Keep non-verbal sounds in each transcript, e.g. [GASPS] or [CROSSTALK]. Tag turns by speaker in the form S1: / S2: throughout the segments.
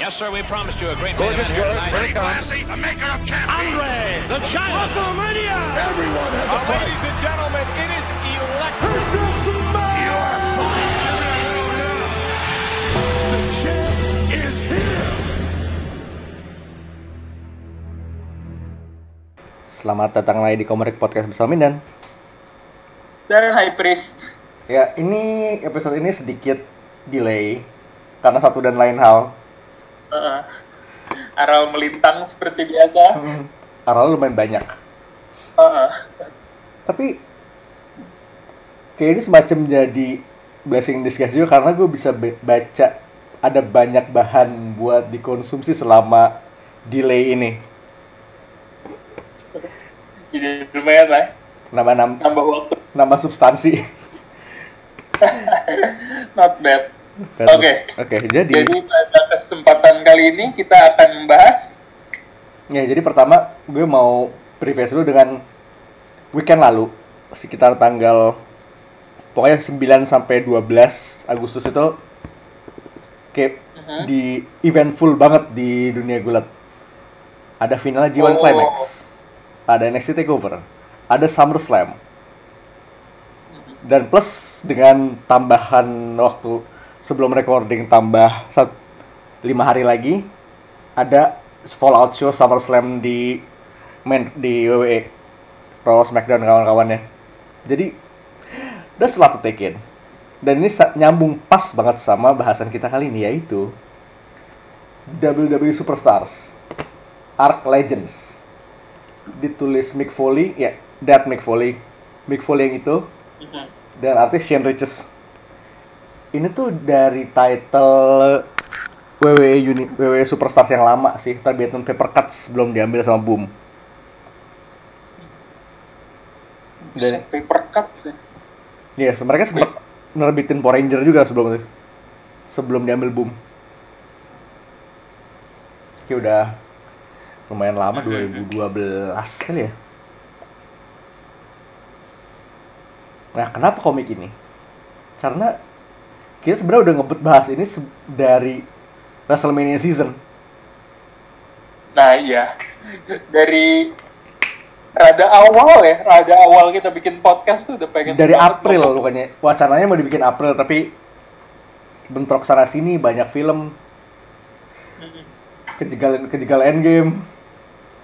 S1: Yes, sir, we promised you a great
S2: Gorgeous
S1: main event here tonight.
S2: comes.
S3: Classy, the maker of champions.
S1: Andre, the giant. WrestleMania.
S2: Everyone has a
S4: Uh,
S2: price.
S4: ladies and gentlemen, it is electric.
S3: You're
S2: The champ is here.
S5: Selamat datang lagi di Komerik Podcast bersama Mindan.
S6: Dan High Priest.
S5: Ya, ini episode ini sedikit delay karena satu dan lain hal.
S6: Uh, Aral melintang seperti biasa.
S5: Hmm, Aral lumayan banyak.
S6: Uh,
S5: Tapi kayak ini semacam jadi blessing in disguise juga karena gue bisa baca ada banyak bahan buat dikonsumsi selama delay ini.
S6: jadi lumayan lah.
S5: Nama nama,
S6: Nambah waktu.
S5: nama substansi. [LAUGHS]
S6: Not bad. Oke.
S5: Oke, jadi
S6: Jadi pada kesempatan kali ini kita akan membahas
S5: Ya, jadi pertama gue mau previous dulu dengan weekend lalu sekitar tanggal pokoknya 9 sampai 12 Agustus itu kayak
S6: Mhm.
S5: di eventful banget di dunia gulat. Ada final G1
S6: Oh.
S5: Climax. Ada NXT Takeover. Ada SummerSlam. Dan plus dengan tambahan waktu sebelum recording tambah sat, lima hari lagi ada Fallout Show SummerSlam di main di WWE Raw SmackDown kawan-kawannya. Jadi that's a lot to take in. Dan ini nyambung pas banget sama bahasan kita kali ini yaitu WWE Superstars Arc Legends ditulis Mick Foley ya that Mick Foley Mick Foley yang itu dan artis Shane Riches. Ini tuh dari title WWE Uni, WWE Superstars yang lama sih, terbitan Paper Cuts belum diambil sama Boom. Dan
S6: paper cut sih.
S5: ya, mereka sempat nerbitin Power Ranger juga sebelum itu. Sebelum diambil Boom. Oke, udah lumayan lama 2012 kali ya. Nah, kenapa komik ini? Karena kita sebenarnya udah ngebut bahas ini dari WrestleMania season.
S6: Nah iya. Dari rada awal ya, rada awal kita bikin podcast tuh udah pengen
S5: Dari April
S6: ngomong.
S5: pokoknya. Wacananya mau dibikin April tapi bentrok sana sini banyak film kejegal kejegal endgame.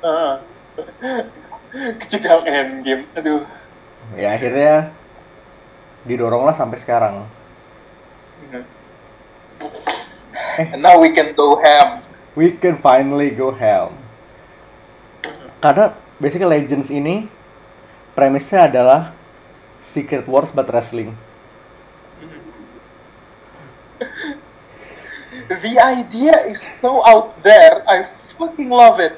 S6: Heeh. [LAUGHS] Kecegal endgame. Aduh.
S5: Ya akhirnya didorong lah sampai sekarang.
S6: Mhm.
S5: Eh.
S6: And now we can go ham.
S5: We can finally go ham. Karena basically Legends ini premisnya adalah Secret Wars but wrestling. [LAUGHS]
S6: The idea is so out there. I fucking love it.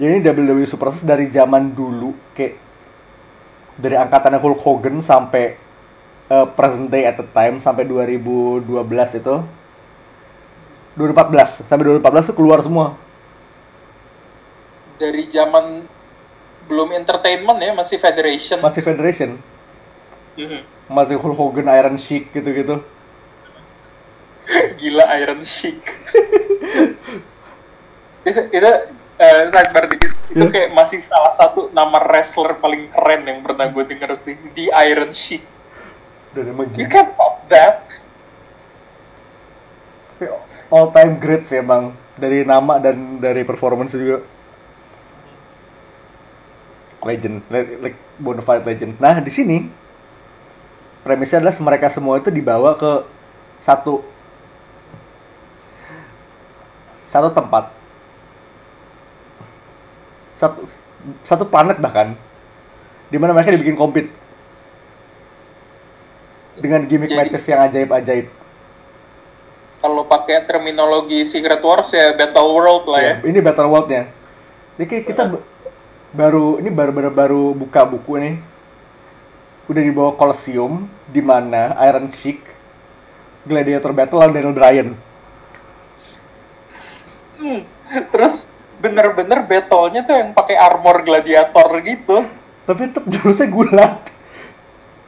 S5: Jadi WWE Superstars dari zaman dulu kayak dari angkatannya Hulk Hogan sampai uh, present day at the time sampai 2012 itu 2014 sampai 2014 tuh keluar semua.
S6: Dari zaman belum entertainment ya, masih Federation.
S5: Masih Federation,
S6: Mhm.
S5: masih Hulk Hogan, Iron Sheik gitu-gitu. [LAUGHS]
S6: Gila Iron Sheik. [LAUGHS] itu itu eh, sidebar dikit. Itu
S5: Ya.
S6: kayak masih salah satu nama wrestler paling keren yang pernah gue denger sih. The Iron Sheik.
S5: Dan emang
S6: You can top that.
S5: all time great sih emang dari nama dan dari performance juga. Legend, le- like bona fide legend. Nah di sini premisnya adalah mereka semua itu dibawa ke satu satu tempat satu satu planet bahkan di mana mereka dibikin compete dengan gimmick
S6: Jadi-
S5: matches yang ajaib-ajaib.
S6: Kalau pakai terminologi Secret Wars ya Battle World lah ya.
S5: Ya, ini Battle World-nya. Ini kita ba- baru ini baru baru baru buka buku nih. Udah dibawa Colosseum di mana Iron Sheik Gladiator Battle lawan Daniel Bryan.
S6: Hmm. Terus bener-bener battle-nya tuh yang pakai armor gladiator gitu.
S5: Tapi tetap jurusnya gulat.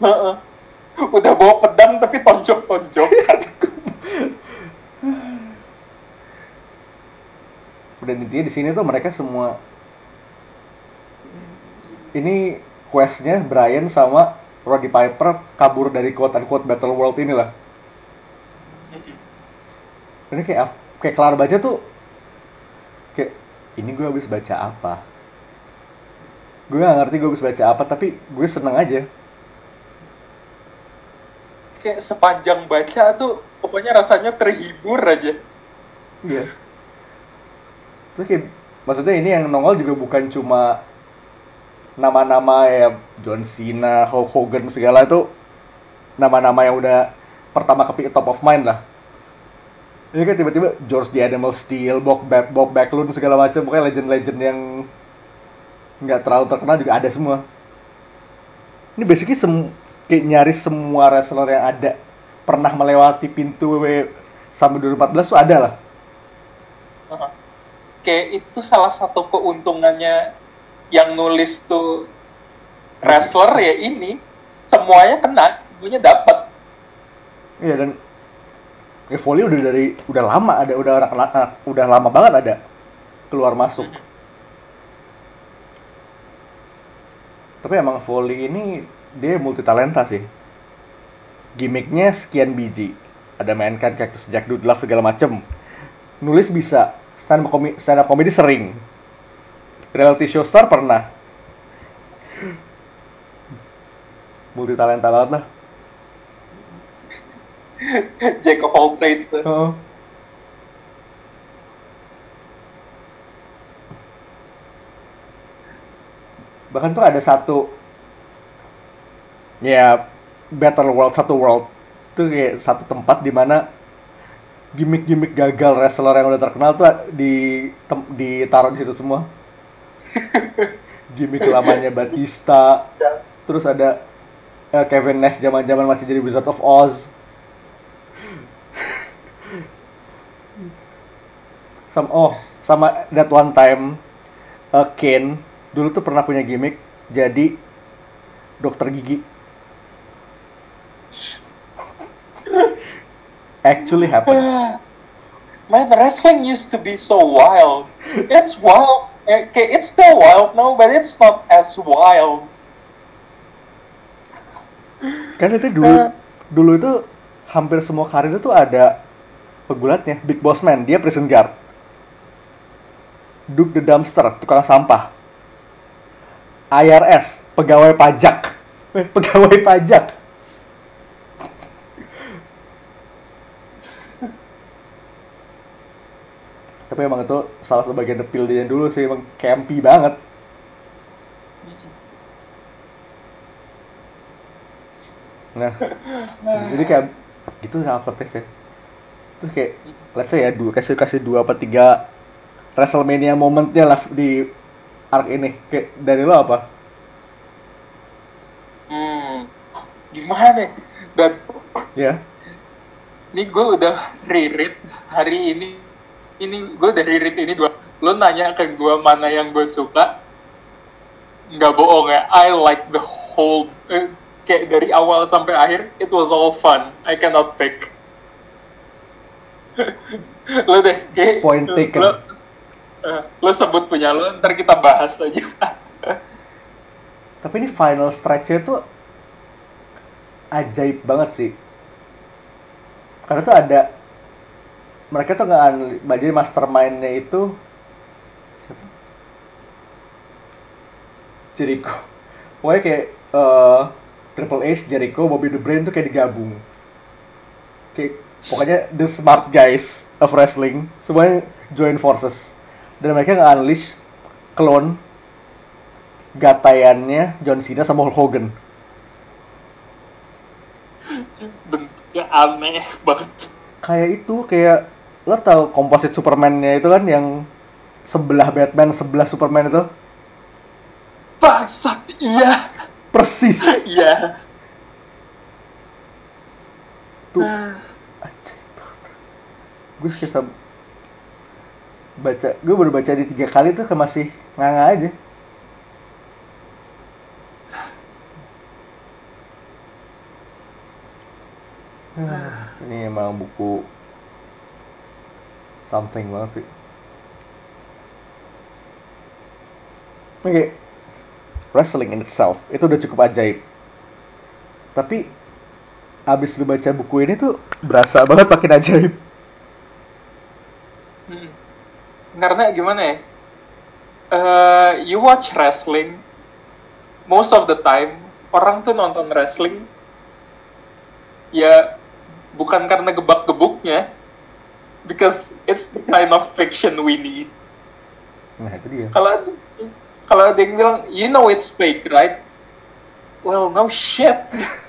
S6: Heeh udah bawa pedang tapi tonjok tonjok
S5: dan intinya di sini tuh mereka semua ini questnya Brian sama Roddy Piper kabur dari quote unquote Battle World inilah. Ini kayak kayak kelar baca tuh kayak ini gue habis baca apa? Gue gak ngerti gue habis baca apa tapi gue seneng aja
S6: kayak sepanjang baca tuh pokoknya rasanya terhibur aja
S5: Iya. Terus kayak maksudnya ini yang nongol juga bukan cuma nama-nama ya John Cena, Hulk Hogan segala itu nama-nama yang udah pertama kepi top of mind lah. Ini kan tiba-tiba George the Animal Steel, Bob, Back, Bob Backlund segala macam, pokoknya legend-legend yang nggak terlalu terkenal juga ada semua. Ini basically sem kayak nyaris semua wrestler yang ada pernah melewati pintu WWE sampai 2014 tuh ada lah.
S6: Heeh. kayak itu salah satu keuntungannya yang nulis tuh wrestler ya ini semuanya kena semuanya dapat
S5: Iya dan volley udah dari udah lama ada udah anak, anak udah lama banget ada keluar masuk. Tapi emang volley ini dia multi talenta sih. Gimmicknya sekian biji. Ada mainkan cactus Jack Dudlove segala macem. Nulis bisa, stand up, komi- stand up comedy sering. Reality show star pernah. Multi talenta banget lah. [LAUGHS]
S6: Jack of all trades
S5: Heeh. Bahkan tuh ada satu ya battle world satu world. Tuh kayak satu tempat di mana gimmick-gimmick gagal wrestler yang udah terkenal tuh di tem- ditaruh di situ semua. [LAUGHS] gimmick lamanya Batista, terus ada eh, Kevin Nash zaman-zaman masih jadi Wizard of Oz. sama oh sama that one time uh, Kane. Dulu tuh pernah punya gimmick jadi dokter gigi [LAUGHS] actually happened. [SIGHS]
S6: Man, wrestling used to be so wild. It's wild. Okay, it's still wild now, but it's not as wild.
S5: kan itu dulu dulu itu hampir semua karir itu ada pegulatnya Big Boss Man. Dia prison guard. Duke the Dumpster tukang sampah. IRS pegawai pajak. Eh, pegawai pajak tapi emang itu salah satu bagian depil dia dulu sih emang campy banget. Nah [LAUGHS] jadi kayak gitu Test ya terus kayak let's say ya dua kasih kasih dua apa tiga Wrestlemania momentnya lah di arc ini. Kayak dari lo apa?
S6: Hmm, gimana? Dan
S5: ya.
S6: ini gue udah reread hari ini. Ini gue udah reread ini dua. Lo nanya ke gue mana yang gue suka? Nggak bohong ya. I like the whole. eh, kayak dari awal sampai akhir, it was all fun. I cannot pick. [LAUGHS] lo deh, kayak
S5: Point taken.
S6: Lo, eh, lo sebut punya lo, ntar kita bahas aja.
S5: tapi ini final stretch-nya tuh ajaib banget sih karena tuh ada mereka tuh nggak jadi mastermind-nya itu. Siapa? Jericho. Pokoknya kayak eh, Triple H, Jericho, Bobby the Brain tuh kayak digabung. Kayak pokoknya the smart guys of wrestling. Semuanya join forces. Dan mereka nge-unleash clone gatayannya John Cena sama Hulk Hogan.
S6: Bentuknya aneh banget.
S5: kayak itu kayak lo tau komposit Superman-nya itu kan yang sebelah Batman sebelah Superman itu?
S6: Bangsat, iya,
S5: persis. [LAUGHS]
S6: Iya.
S5: tuh. Gue bisa baca gue baru baca di tiga kali tuh masih nganga aja. Ah, ini emang buku something banget sih Oke, wrestling in itself itu udah cukup ajaib. Tapi abis lu baca buku ini tuh berasa banget makin ajaib.
S6: Hmm. Karena gimana ya? Eh, you watch wrestling, most of the time orang tuh nonton wrestling ya bukan karena gebak-gebuknya, because it's the kind of fiction we need.
S5: Nah itu dia.
S6: Kalau kalau ada yang bilang, you know it's fake, right? Well, no shit.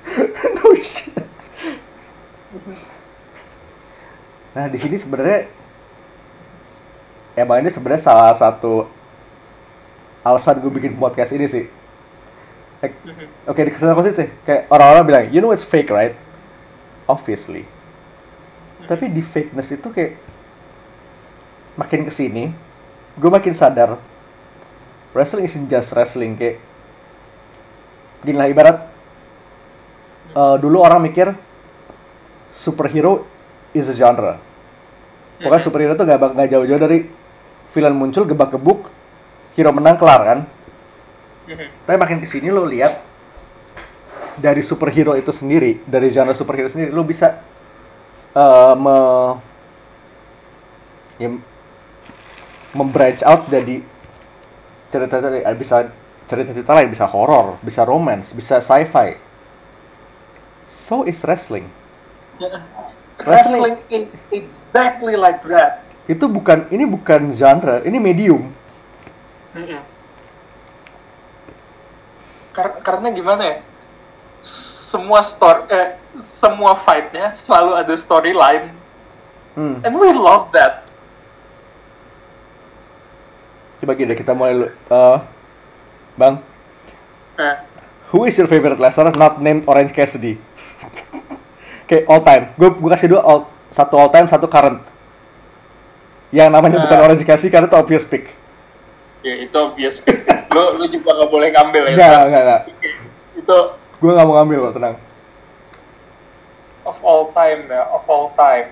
S6: [LAUGHS]
S5: no shit. Nah di sini sebenarnya emang ini sebenarnya salah satu alasan gue bikin podcast ini sih. Like, Oke di ke sana positif kayak orang-orang bilang, you know it's fake right? Obviously. Tapi di fakeness itu kayak makin ke sini, gue makin sadar wrestling isn't just wrestling kayak gini lah ibarat eh, dulu orang mikir superhero is a genre. Pokoknya superhero tuh gak, gak jauh-jauh dari villain muncul gebak-gebuk, hero menang kelar kan. Tapi makin ke sini lo lihat dari superhero itu sendiri, dari genre superhero sendiri, lo bisa eh me, ya, membranch out jadi cerita-cerita bisa cerita-cerita lain, bisa horror, bisa romance, bisa sci-fi. So is [LAUGHS] wrestling.
S6: wrestling is exactly like that.
S5: Itu bukan ini bukan genre, ini medium.
S6: Kar- karena gimana ya? Semua story, eh, semua fightnya selalu ada storyline,
S5: Hmm.
S6: and we love that.
S5: Coba gini kita mulai. Eh, bang,
S6: Eh,
S5: who is your favorite wrestler not named Orange Cassidy? [LAUGHS] Oke, all time. Gue gue kasih dua all, satu all time, satu current. Yang namanya bukan
S6: Ah.
S5: Orange Cassidy karena itu obvious pick.
S6: ya itu obvious fix. lo lo juga nggak boleh ngambil ya.
S5: Enggak, enggak.
S6: Itu
S5: Gue nggak mau ngambil kok, tenang.
S6: of all time ya, of all time.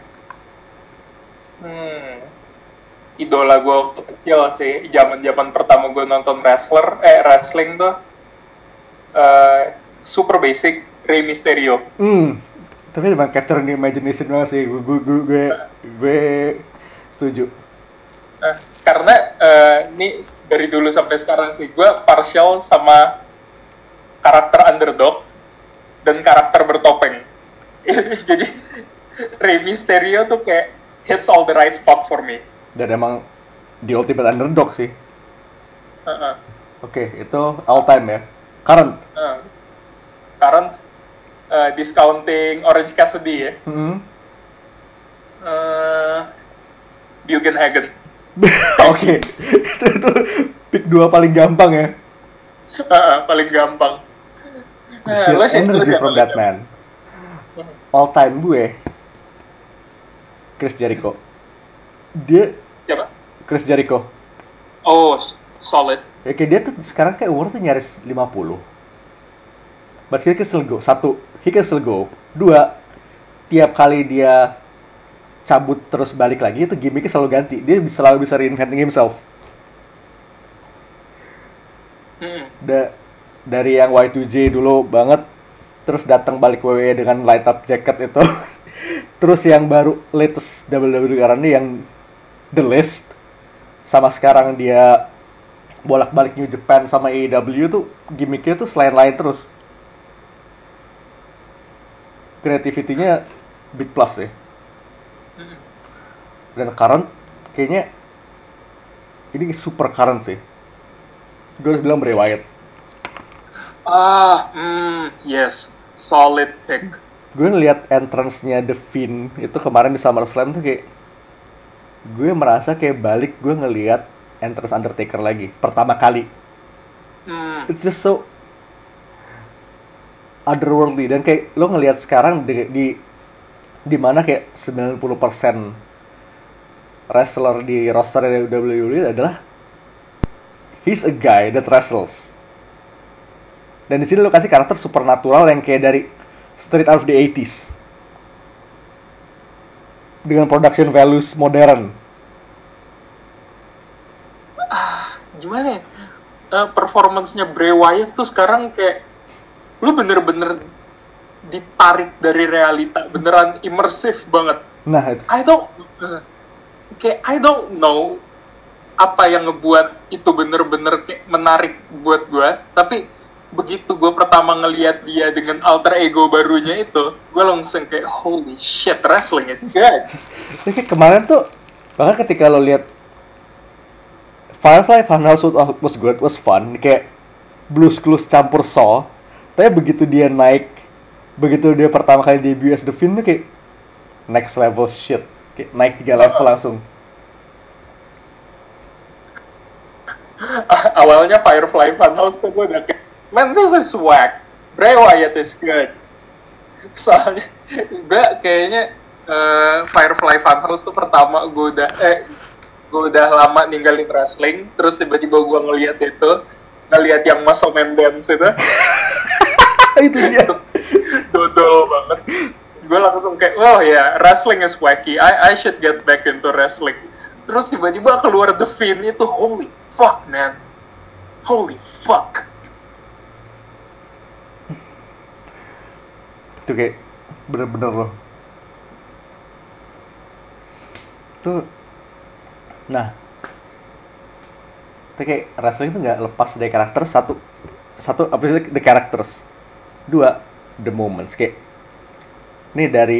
S6: Hmm. Idola gue waktu kecil sih, zaman-zaman pertama gue nonton wrestler, eh wrestling tuh eh, super basic Rey Mysterio.
S5: Hmm. Tapi emang capture the imagination banget sih. Gue gue gue gue, gue setuju.
S6: Nah, karena eh, ini dari dulu sampai sekarang sih gue partial sama karakter underdog dan karakter bertopeng. [LAUGHS] Jadi Rey Mysterio tuh kayak hits all the right spot for me.
S5: Dan emang the ultimate underdog sih.
S6: Uh-uh.
S5: Oke, itu all time ya. Current.
S6: Uh, current uh, discounting Orange Cassidy ya.
S5: Hmm.
S6: Uh, Bugenhagen. [LAUGHS]
S5: Oke, itu, [LAUGHS] itu pick dua paling gampang ya.
S6: Uh, paling gampang. Nah, lo sih,
S5: energy from that man. All time gue, Chris Jericho. Dia
S6: Siapa?
S5: Chris Jericho.
S6: Oh, solid.
S5: Ya kayak dia tuh sekarang kayak umur tuh nyaris 50. But he can still go. Satu, he can still go. Dua, tiap kali dia cabut terus balik lagi itu gimmicknya selalu ganti. Dia selalu bisa reinventing himself.
S6: Hmm.
S5: Dari yang Y2J dulu banget terus datang balik WWE dengan light up jacket itu. [LAUGHS] Terus yang baru latest WWE ini yang The List sama sekarang dia bolak-balik New Japan sama AEW tuh gimmicknya tuh selain lain terus. Kreativitinya big plus ya
S6: Hmm.
S5: dan current kayaknya ini super current sih. Gue harus bilang Bray Wyatt
S6: Ah, hmm, yes, solid pick.
S5: gue ngeliat entrance-nya The Fiend itu kemarin di SummerSlam tuh kayak gue merasa kayak balik gue ngeliat entrance Undertaker lagi pertama kali
S6: Hmm.
S5: it's just so otherworldly dan kayak lo ngelihat sekarang di di, di mana kayak 90% wrestler di roster WWE adalah he's a guy that wrestles dan di sini lo kasih karakter supernatural yang kayak dari straight out of the 80s dengan production values modern
S6: Gimana ya? eh, performance-nya Bray Wyatt tuh sekarang kayak lu bener-bener ditarik dari realita, beneran imersif banget.
S5: Nah, itu.
S6: I don't eh, kayak I don't know apa yang ngebuat itu bener-bener kayak menarik buat gua, tapi begitu gue pertama ngelihat dia dengan alter ego barunya itu, gue langsung kayak holy shit wrestling is good. [LAUGHS]
S5: Kayak kemarin tuh bahkan ketika lo lihat Firefly Funhouse was good, was fun, kayak blues clues campur saw. Tapi begitu dia naik, begitu dia pertama kali debut as The Fiend tuh kayak next level shit, kayak naik tiga level langsung. [LAUGHS]
S6: Awalnya Firefly Funhouse tuh gue udah kayak man this is whack. Bray Wyatt is good. Soalnya gue kayaknya eh, Firefly Funhouse tuh pertama gue udah eh gue udah lama ninggalin wrestling, terus tiba-tiba gue ngeliat itu, ngeliat yang Muscle Man Dance itu, [LAUGHS]
S5: itu dia.
S6: dodol banget. Gue langsung kayak, oh ya, wrestling is wacky. I I should get back into wrestling. Terus tiba-tiba keluar The Fiend itu, holy fuck man, holy fuck.
S5: Itu kayak bener-bener loh. Tuh, nah, itu kayak wrestling tuh nggak lepas dari karakter satu, satu apa sih the characters, dua the moments kayak ini dari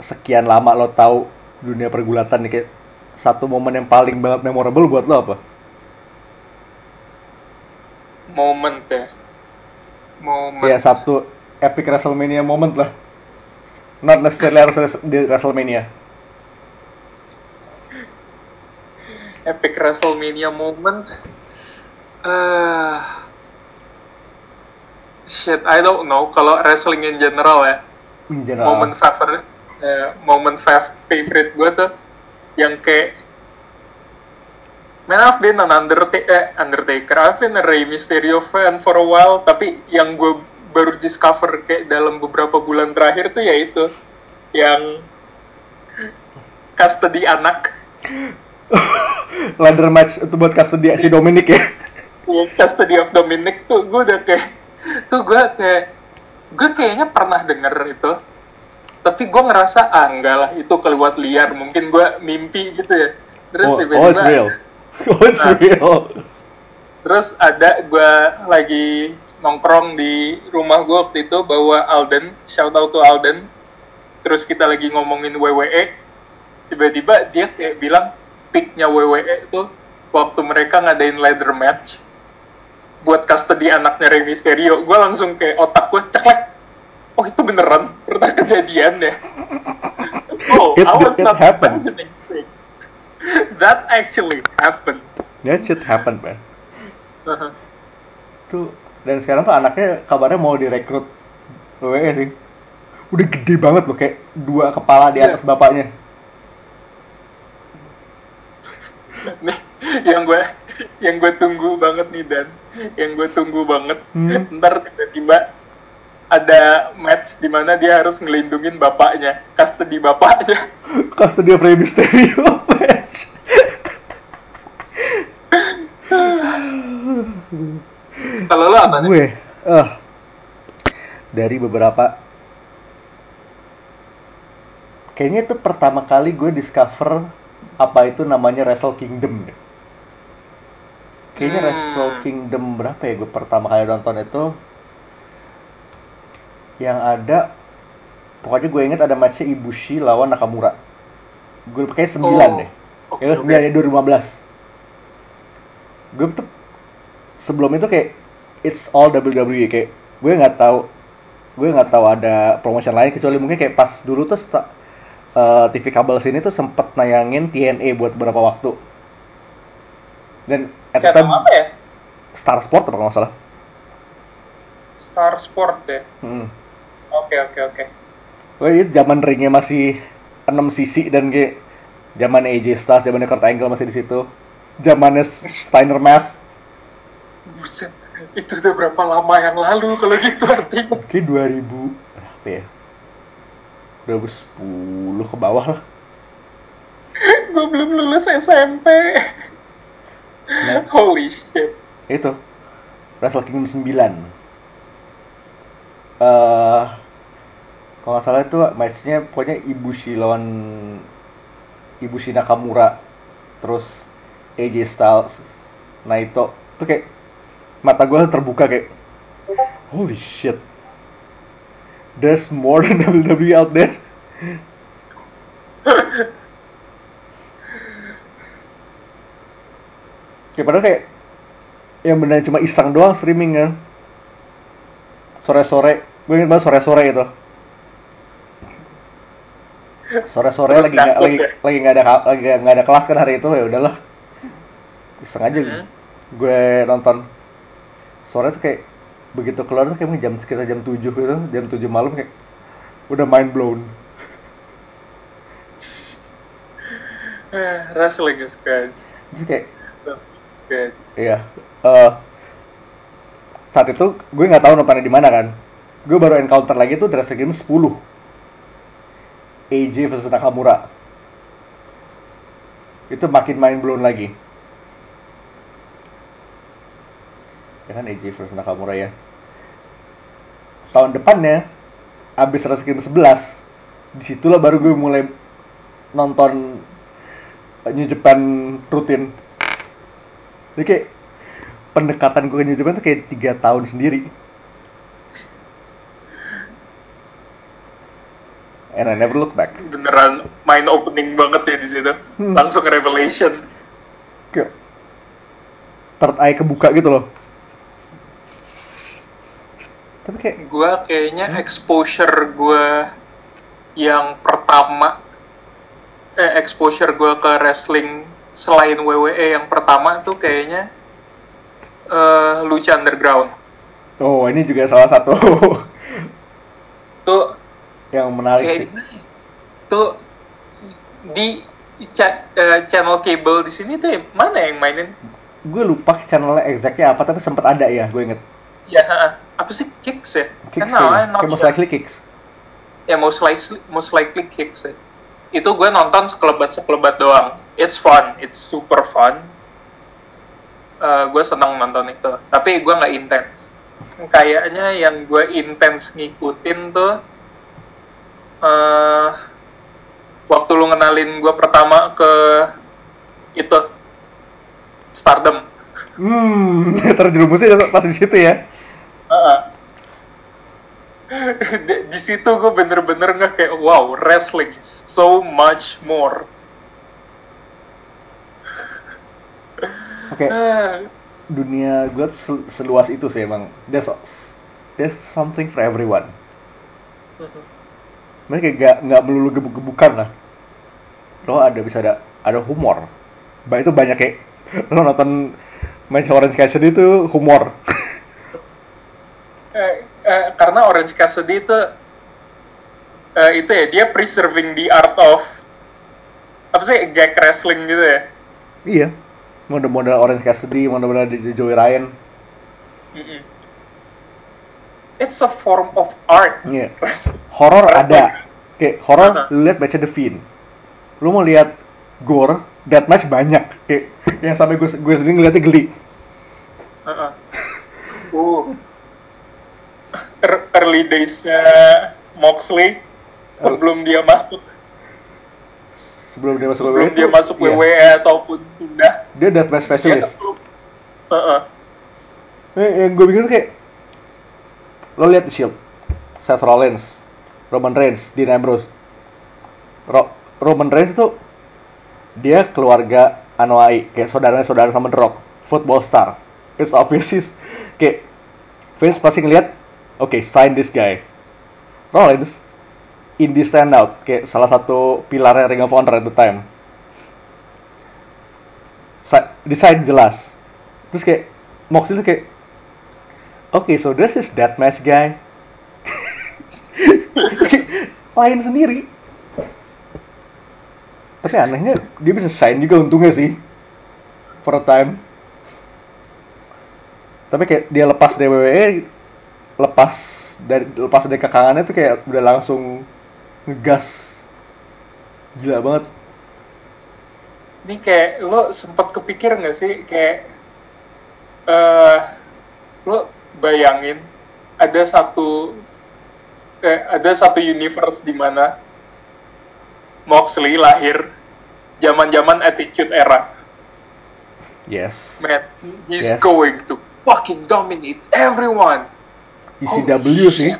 S5: sekian lama lo tahu dunia pergulatan nih kayak satu momen yang paling banget memorable buat lo apa?
S6: Moment ya, moment.
S5: Ya satu epic WrestleMania moment lah. Not necessarily harus di WrestleMania.
S6: epic WrestleMania moment. eh shit, I don't know. Kalau wrestling in general ya,
S5: In general.
S6: moment favorite, eh, moment fav- favorite gue tuh yang kayak Man, I've been an Undertaker, eh, Undertaker. I've been a Rey Mysterio fan for a while, tapi yang gue baru discover kayak dalam beberapa bulan terakhir tuh ya itu yang custody anak. [LAUGHS]
S5: ladder match itu buat custody si Dominic ya.
S6: ya, custody of Dominic tuh gue udah kayak tuh gue kayak gue kayaknya pernah denger itu tapi gue ngerasa ah enggak lah itu kelewat liar mungkin gue mimpi gitu ya terus
S5: Oh,
S6: tiba-tiba
S5: oh, it's real. [LAUGHS] Oh, it's
S6: Nah.
S5: real.
S6: Terus ada gue lagi nongkrong di rumah gue waktu itu bawa Alden shout out to Alden. Terus kita lagi ngomongin WWE tiba-tiba dia kayak bilang picknya WWE itu waktu mereka ngadain ladder match buat custody anaknya Rey Mysterio. Gue langsung kayak otak gue ceklek. Oh itu beneran? Pernah kejadian ya? [LAUGHS] Oh
S5: It-
S6: I was
S5: it
S6: not
S5: happened.
S6: imagining things. that actually happened.
S5: That shit happen, man. Tuh dan sekarang tuh anaknya kabarnya mau direkrut WWE sih. Udah gede banget loh kayak dua kepala di atas bapaknya.
S6: nih yang gue yang gue tunggu banget nih dan yang gue tunggu banget
S5: Hmm.
S6: ntar tiba-tiba ada match di mana dia harus ngelindungin bapaknya custody bapaknya
S5: Custody of Rey Mysterio match.
S6: Kalau lo apa nih
S5: gue eh dari beberapa kayaknya itu pertama kali gue discover apa itu namanya Wrestle Kingdom deh. Kayaknya
S6: Hmm.
S5: Wrestle Kingdom berapa ya gue pertama kali nonton itu yang ada pokoknya gue inget ada matchnya Ibushi lawan Nakamura. Gue pakai 9
S6: Oh,
S5: deh. ya,
S6: oke.
S5: 9 ya 2015. Gue tuh sebelum itu kayak it's all WWE kayak gue nggak tahu gue nggak tahu ada promotion lain kecuali mungkin kayak pas dulu tuh sta- eh, TV kabel sini tuh sempet nayangin TNA buat beberapa waktu. Dan at the
S6: channel
S5: time
S6: apa ya?
S5: Star Sport apa nggak salah.
S6: Star Sport ya?
S5: Hmm.
S6: oke oke oke.
S5: Wah, itu zaman ringnya masih 6 sisi dan kayak zaman AJ Styles, zamannya Kurt Angle masih di situ. Zamannya Steiner Math,
S6: buset itu udah berapa lama yang lalu kalau gitu artinya
S5: kayak 2000 berapa ya? 2010 ke bawah lah.
S6: gue belum lulus SMP
S5: Nah,
S6: holy shit
S5: itu. Wrestle Kingdom 9 eh kalau nggak salah itu matchnya pokoknya Ibushi lawan Ibushi Nakamura terus AJ Styles Naito itu kayak mata gue terbuka kayak holy shit. There's more than [LAUGHS] WWE out there. Kayak padahal kayak yang benar cuma iseng doang streaming kan. Sore-sore gue inget banget sore-sore gitu sore-sore lagi nggak lagi
S6: ya?
S5: lagi nggak ada lagi nggak ada kelas kan hari itu ya udahlah iseng aja
S6: Mhm.
S5: gue nonton sore tuh kayak begitu keluar tuh kayak jam sekitar jam 7 gitu jam 7 malam kayak udah mind blown
S6: Eh, Wrestling is good.
S5: Terus kayak
S6: Good.
S5: Iya. eh saat itu gue nggak tahu nontonnya di mana kan. Gue baru encounter lagi tuh Wrestle Game 10. AJ versus Nakamura. Itu makin mind blown lagi. Ya kan AJ versus Nakamura ya. Tahun depannya abis Wrestle Game 11 di situlah baru gue mulai nonton New Japan rutin jadi kayak pendekatan gue ke New Japan tuh kayak tiga tahun sendiri. And I never look back.
S6: Beneran mind opening banget ya di situ.
S5: Hmm.
S6: Langsung revelation.
S5: Kayak third eye kebuka gitu loh. Tapi kayak
S6: Gue kayaknya exposure gue yang pertama eh exposure gue ke wrestling selain WWE yang pertama tuh kayaknya eh Lucha Underground.
S5: oh ini juga salah satu
S6: Tuh
S5: yang menarik
S6: kayak
S5: sih.
S6: ya? Tuh di cha- eh, channel cable di sini tuh yang mana yang mainin?
S5: Gue lupa channelnya exactnya apa tapi sempat ada ya gue inget.
S6: Ya, apa sih Kicks ya?
S5: Kicks
S6: no. I'm not
S5: most
S6: sure.
S5: likely kicks.
S6: Ya most likely most likely Kicks ya. Itu gue nonton sekelebat sekelebat doang. It's fun, it's super fun. Eh, gue senang nonton itu. Tapi gue nggak intens. Kayaknya yang gue intens ngikutin tuh eh waktu lu ngenalin gue pertama ke itu Stardom.
S5: Hmm, [LAUGHS] terjerumusnya pas di situ ya.
S6: Di, di situ gue bener-bener nggak kayak wow wrestling is so much more.
S5: Oke.
S6: Ah, [LAUGHS]
S5: dunia gue sel- seluas itu sih emang. There's there's something for everyone. Mereka kayak gak nggak melulu gebuk-gebukan lah. Lo ada bisa ada ada humor. Bah itu banyak kayak [LAUGHS] lo nonton match Orange Cassidy itu humor [LAUGHS]
S6: eh, eh, karena Orange Cassidy itu eh, itu ya dia preserving the art of apa sih gag wrestling gitu ya
S5: iya model-model Orange Cassidy model-model Joey Ryan
S6: Mm-mm. it's a form of art
S5: iya
S6: Wrestling.
S5: horor
S6: Wrestling.
S5: ada kayak horor
S6: Aha.
S5: lu lihat matchnya The Fiend lu mau lihat gore deathmatch banyak kayak yang sampai gue gue sendiri ngeliatnya geli.
S6: Uh. Er- early days-nya Moxley sebelum dia masuk.
S5: Sebelum dia masuk
S6: sebelum
S5: WWE
S6: dia
S5: tuh,
S6: masuk
S5: iya.
S6: WWE ataupun pindah.
S5: Dia deathmatch
S6: dia
S5: specialist.
S6: tuh Heeh.
S5: Eh, yang gue bingung tuh kayak lo lihat The Shield Seth Rollins Roman Reigns Dean Ambrose. Ro- Roman Reigns itu dia keluarga Anoa'i kayak saudara-saudara sama The Rock. Football star. It's obvious is [LAUGHS] kayak Vince pasti ngeliat oke sign this guy. Rollins indie standout. Kayak salah satu pilarnya Ring of Honor at the time. Sa- desain jelas. Terus kayak Moxley tuh kayak oke so there's this deathmatch guy. [LAUGHS] Lain sendiri. Tapi anehnya dia bisa shine juga untungnya sih. For a time. Tapi kayak dia lepas dari WWE lepas dari lepas dari kekangannya tuh kayak udah langsung ngegas gila banget
S6: ini kayak lo sempat kepikir nggak sih kayak eh lo bayangin ada satu eh, ada satu universe di mana Moxley lahir zaman-zaman Attitude Era.
S5: Yes.
S6: Man, he's
S5: Yes.
S6: going to fucking dominate everyone.
S5: ECW
S6: Holy
S5: sih.
S6: shit.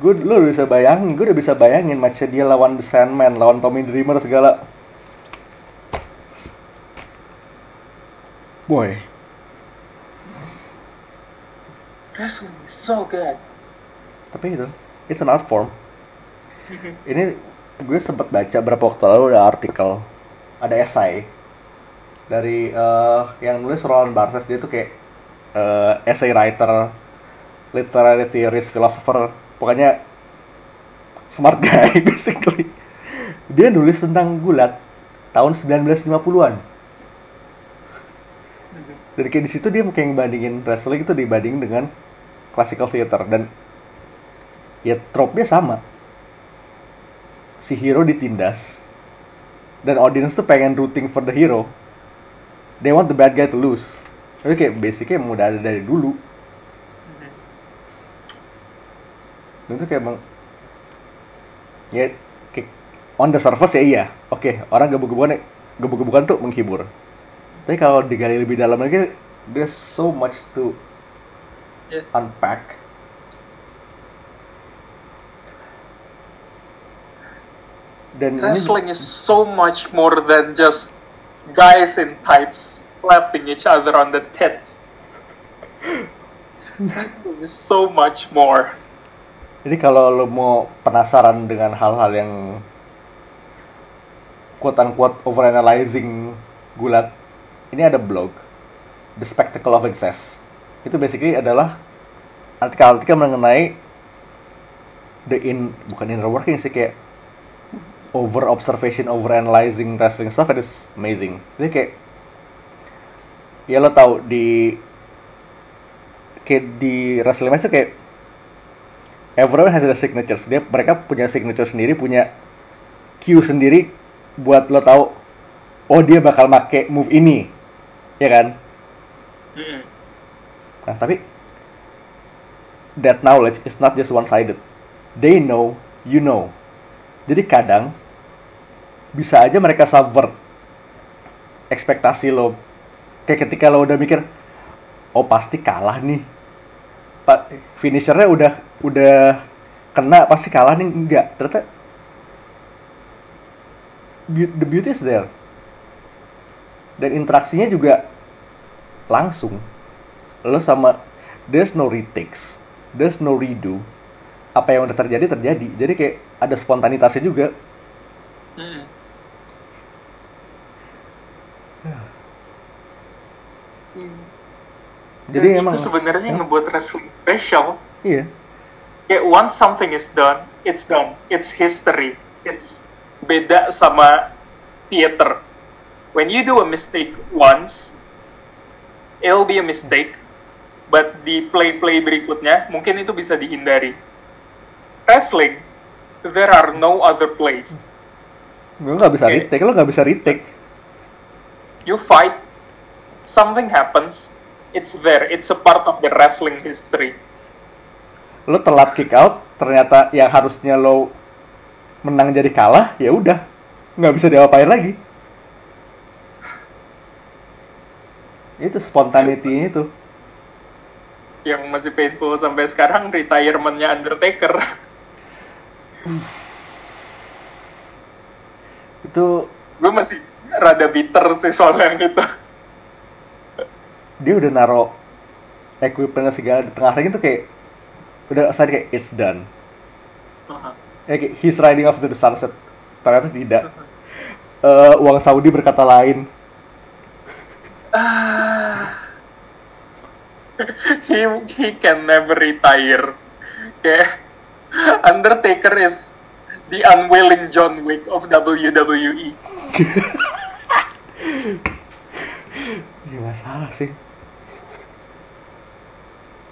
S5: Gue lu udah bisa bayangin, gue udah bisa bayangin matchnya dia lawan The Sandman, lawan Tommy Dreamer segala. Boy,
S6: Wrestling is so good.
S5: tapi itu, it's an art form. Ini gue sempet baca berapa waktu lalu ada artikel, ada esai dari eh, yang nulis Roland Barthes dia tuh kayak eh, essay writer, literary theorist, philosopher, pokoknya smart guy [LAUGHS] basically. Dia nulis tentang gulat tahun 1950-an. Dan kayak di situ dia kayak ngebandingin wrestling itu dibanding dengan classical theater dan ya trope-nya sama. Si hero ditindas dan audience tuh pengen rooting for the hero. They want the bad guy to lose. Itu kayak basicnya emang udah ada dari dulu. Dan itu kayak emang ya kayak on the surface ya iya. Oke, orang gebuk-gebukan gebuk-gebukan tuh menghibur. Tapi kalau digali lebih dalam lagi, there's so much to
S6: Yeah.
S5: unpack. Dan ini-
S6: Wrestling is so much more than just guys in tights slapping each other on the tits. [LAUGHS] Wrestling is so much more.
S5: Jadi kalau lo mau penasaran dengan hal-hal yang quote unquote overanalyzing gulat, ini ada blog The Spectacle of Excess. Itu basically adalah artikel-artikel mengenai the in bukan inner working sih kayak over observation, over analyzing wrestling stuff and it's amazing. Jadi kayak ya lo tahu di kayak di wrestling match tuh kayak everyone has their signatures. Dia mereka punya signature sendiri, punya cue sendiri buat lo tahu oh dia bakal make move ini. Ya kan? Nah, tapi that knowledge is not just one sided. They know, you know. Jadi kadang bisa aja mereka subvert ekspektasi lo. Kayak ketika lo udah mikir, oh pasti kalah nih. Finishernya udah udah kena pasti kalah nih enggak. Ternyata the beauty is there. Dan interaksinya juga langsung lo sama there's no retakes there's no redo apa yang udah terjadi terjadi jadi kayak ada spontanitasnya juga
S6: Mm-mm.
S5: jadi
S6: Dan
S5: emang
S6: itu sebenarnya
S5: Hmm?
S6: ngebuat wrestling special.
S5: iya
S6: Kayak once something is done, it's done. It's history. It's beda sama theater. When you do a mistake once, it'll be a mistake. But di play-play berikutnya, mungkin itu bisa dihindari. Wrestling, there are no other plays.
S5: lo nggak bisa
S6: Oke.
S5: retake lo nggak bisa retake
S6: You fight, something happens, it's there. It's a part of the wrestling history.
S5: Lo telat kick out ternyata yang harusnya lo menang jadi kalah ya udah nggak bisa diapain lagi itu spontaneity itu
S6: Yang masih painful sampai sekarang, retirement-nya Undertaker. [LAUGHS]
S5: itu
S6: gue masih rada bitter sih soal yang itu.
S5: dia udah naro equipment segala di tengah ring itu kayak udah saat kayak it's done ya kayak he's riding off to the sunset ternyata tidak Eh, uang Saudi berkata lain
S6: Ah. [LAUGHS] he he can never retire. Kayak Undertaker is the unwilling John Wick of. WWE.
S5: nggak [LAUGHS] salah sih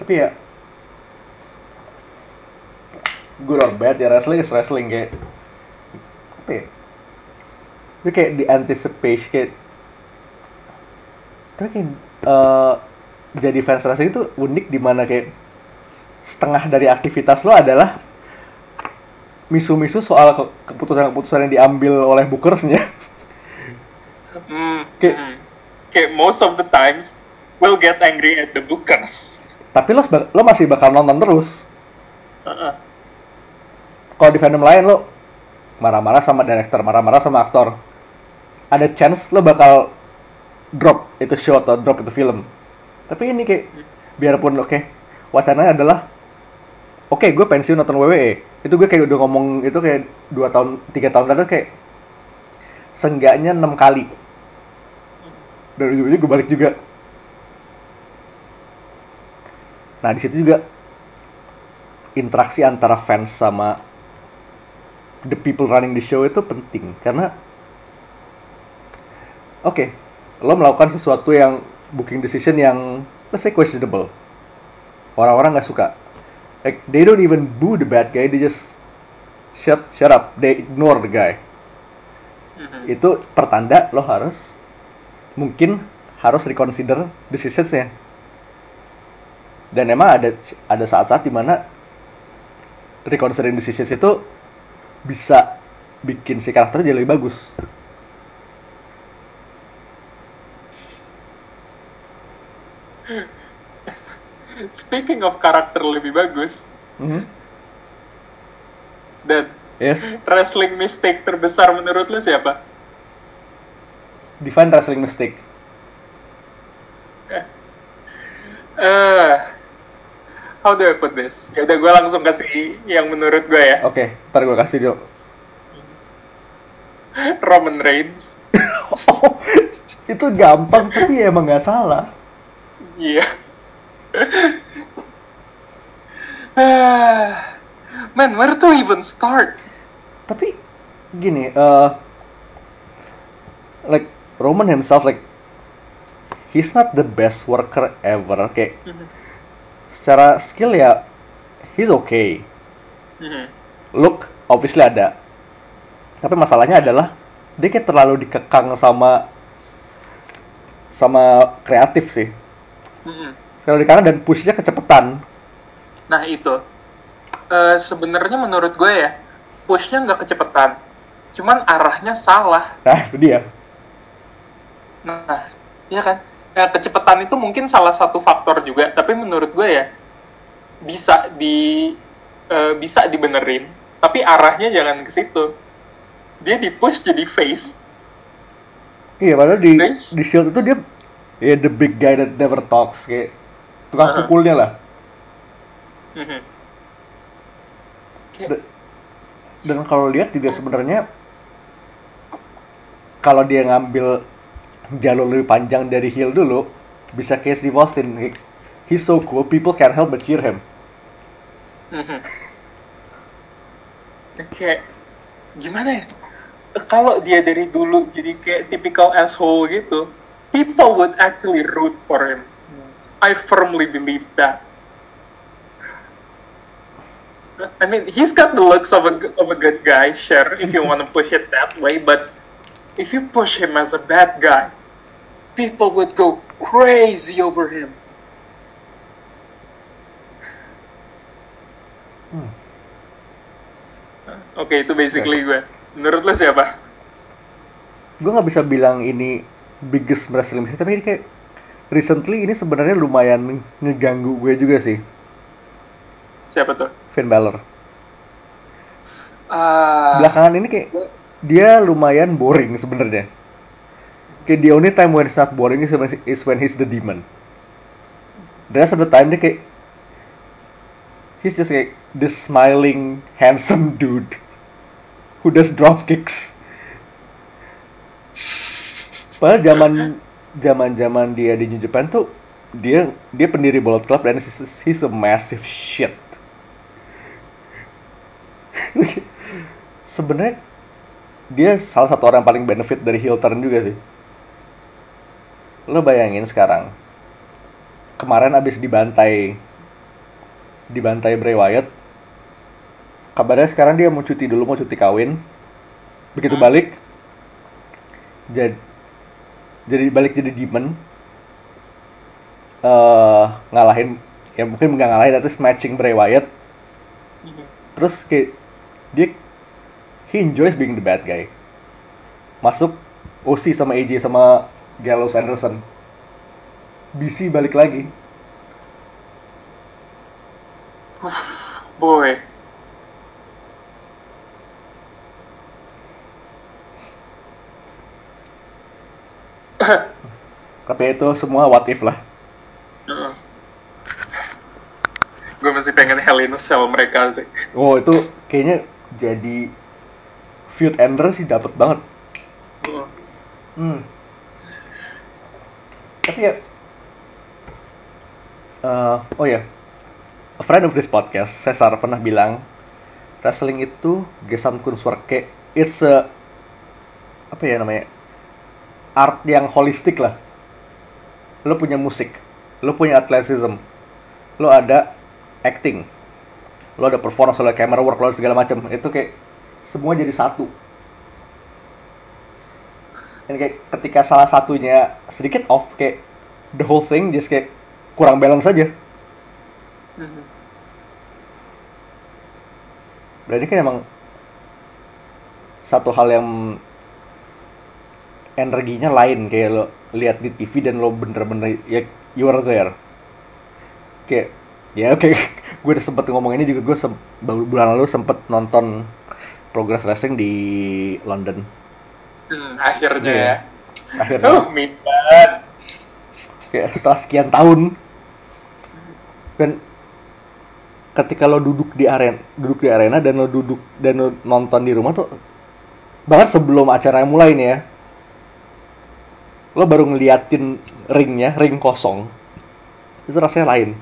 S5: tapi ya good or bad ya wrestling is wrestling kayak apa ya itu kayak di anticipation kayak tapi kayak eh, jadi fans wrestling itu unik di mana kayak setengah dari aktivitas lo adalah misu-misu soal ke- keputusan-keputusan yang diambil oleh bookersnya.
S6: Hmm,
S5: Kayak-
S6: hmm. Kayak most of the times we'll get angry at the bookers.
S5: Tapi lo lo masih bakal nonton terus. Kalau di fandom lain lo marah-marah sama director, marah-marah sama aktor. Ada chance lo bakal drop itu show atau drop itu film. Tapi ini kayak biarpun oke, wacananya adalah oke gue pensiun nonton WWE. Itu gue kayak udah ngomong itu kayak dua tahun, tiga tahun lalu kayak seenggaknya enam kali. Dan ujung-ujungnya gue balik juga. Nah di situ juga interaksi antara fans sama the people running the show itu penting. Karena oke lo melakukan sesuatu yang booking decision yang let's say questionable. Orang-orang nggak suka. Like they don't even boo the bad guy they just shut shut up. They ignore the guy.
S6: Mhm.
S5: itu pertanda lo harus mungkin harus reconsider decisionsnya. Dan emang ada ada saat-saat di mana reconsidering decisions itu bisa bikin si karakter jadi lebih bagus [LAUGHS]
S6: Speaking of karakter lebih bagus,
S5: Mhm.
S6: dan
S5: ya
S6: wrestling mistake terbesar menurut lu siapa?
S5: define wrestling mistake
S6: Eh, how do I put this? Ya udah gue langsung kasih yang menurut gue ya.
S5: oke ntar gue kasih dulu [LAUGHS]
S6: Roman Reigns. [LAUGHS]
S5: itu gampang tapi emang nggak salah
S6: Iya. Ah, [SIGHS] Man, where to even start?
S5: tapi gini eh like Roman himself like he's not the best worker ever kayak secara skill ya he's okay
S6: Mhm.
S5: look obviously ada tapi masalahnya adalah dia kayak terlalu dikekang sama sama kreatif sih
S6: Mhm.
S5: terlalu dikekang dan pushnya kecepatan
S6: Nah itu, Eh, sebenarnya menurut gue ya, pushnya nggak kecepetan, cuman arahnya salah.
S5: nah itu dia
S6: Nah, iya kan? Ya, kecepatan itu mungkin salah satu faktor juga, tapi menurut gue ya bisa di eh, bisa dibenerin, tapi arahnya jangan ke situ. Dia di push jadi face.
S5: iya padahal di di shield itu dia ya the big guy that never talks kayak tukang
S6: Uh-huh.
S5: pukulnya lah
S6: Mhm.
S5: Da- dan kalau lihat juga sebenarnya kalau dia ngambil jalur lebih panjang dari heel dulu bisa Steve Austin He- he's so cool people can't help but cheer him. [LAUGHS]
S6: Kayak gimana ya? Kalau dia dari dulu jadi kayak typical asshole gitu, people would actually root for him. I firmly believe that. I mean, he's got the looks of a of a good guy, sure, if you want to push it that way. But if you push him as a bad guy, people would go crazy over him. Oke, itu basically gue. Menurut lo siapa?
S5: gue nggak bisa bilang ini biggest wrestling mistake tapi ini kayak recently ini sebenarnya lumayan ngeganggu gue juga sih
S6: Siapa tuh?
S5: Finn Balor
S6: Ah,
S5: belakangan ini kayak dia lumayan boring sebenarnya kayak the only time when it's not boring is when, is when he's the demon. The rest of the time dia kayak he's just kayak this smiling handsome [LAUGHS] dude who does drop kicks. Padahal zaman zaman zaman dia di New Japan tuh dia dia pendiri Bullet Club dan he's, he's a massive shit. [LAUGHS] Sebenarnya dia salah satu orang yang paling benefit dari heel turn juga sih. Lo bayangin sekarang, kemarin abis dibantai, dibantai Bray Wyatt, kabarnya sekarang dia mau cuti dulu, mau cuti kawin, begitu balik, jadi jadi balik jadi demon, eh ngalahin ya mungkin nggak ngalahin tapi matching Bray Wyatt. Terus kayak dia he enjoys being the bad guy. Masuk OC sama AJ sama Gallows Anderson BC balik lagi
S6: Boy.
S5: tapi itu semua what if lah
S6: Gue masih pengen Hell in a Cell mereka sih.
S5: oh itu kayaknya jadi feud ender sih dapat banget Hmm. Tapi ya, eh, oh ya, a friend of this podcast, Cesar pernah bilang wrestling itu gesam kunstwerk kayak it's a apa ya namanya art yang holistik lah. Lo punya musik, lo punya athleticism, lo ada acting, lo ada performance, lo ada camera work, lo ada segala macam. Itu kayak semua jadi satu dan kayak ketika salah satunya sedikit off kayak the whole thing just kayak kurang balance saja berarti kan emang satu hal yang energinya lain kayak lo lihat di TV dan lo bener-bener ya you are there. Kayak ya oke [LAUGHS] gue udah sempet ngomong ini juga gue sem- bulan lalu sempet nonton Progress Wrestling di London
S6: Hmm, akhirnya
S5: Iya.
S6: ya.
S5: akhirnya
S6: Uh, minta.
S5: kayak setelah sekian tahun dan ketika lo duduk di arena duduk di arena dan lo duduk dan lo nonton di rumah tuh bahkan sebelum acara mulai nih ya lo baru ngeliatin ringnya ring kosong itu rasanya lain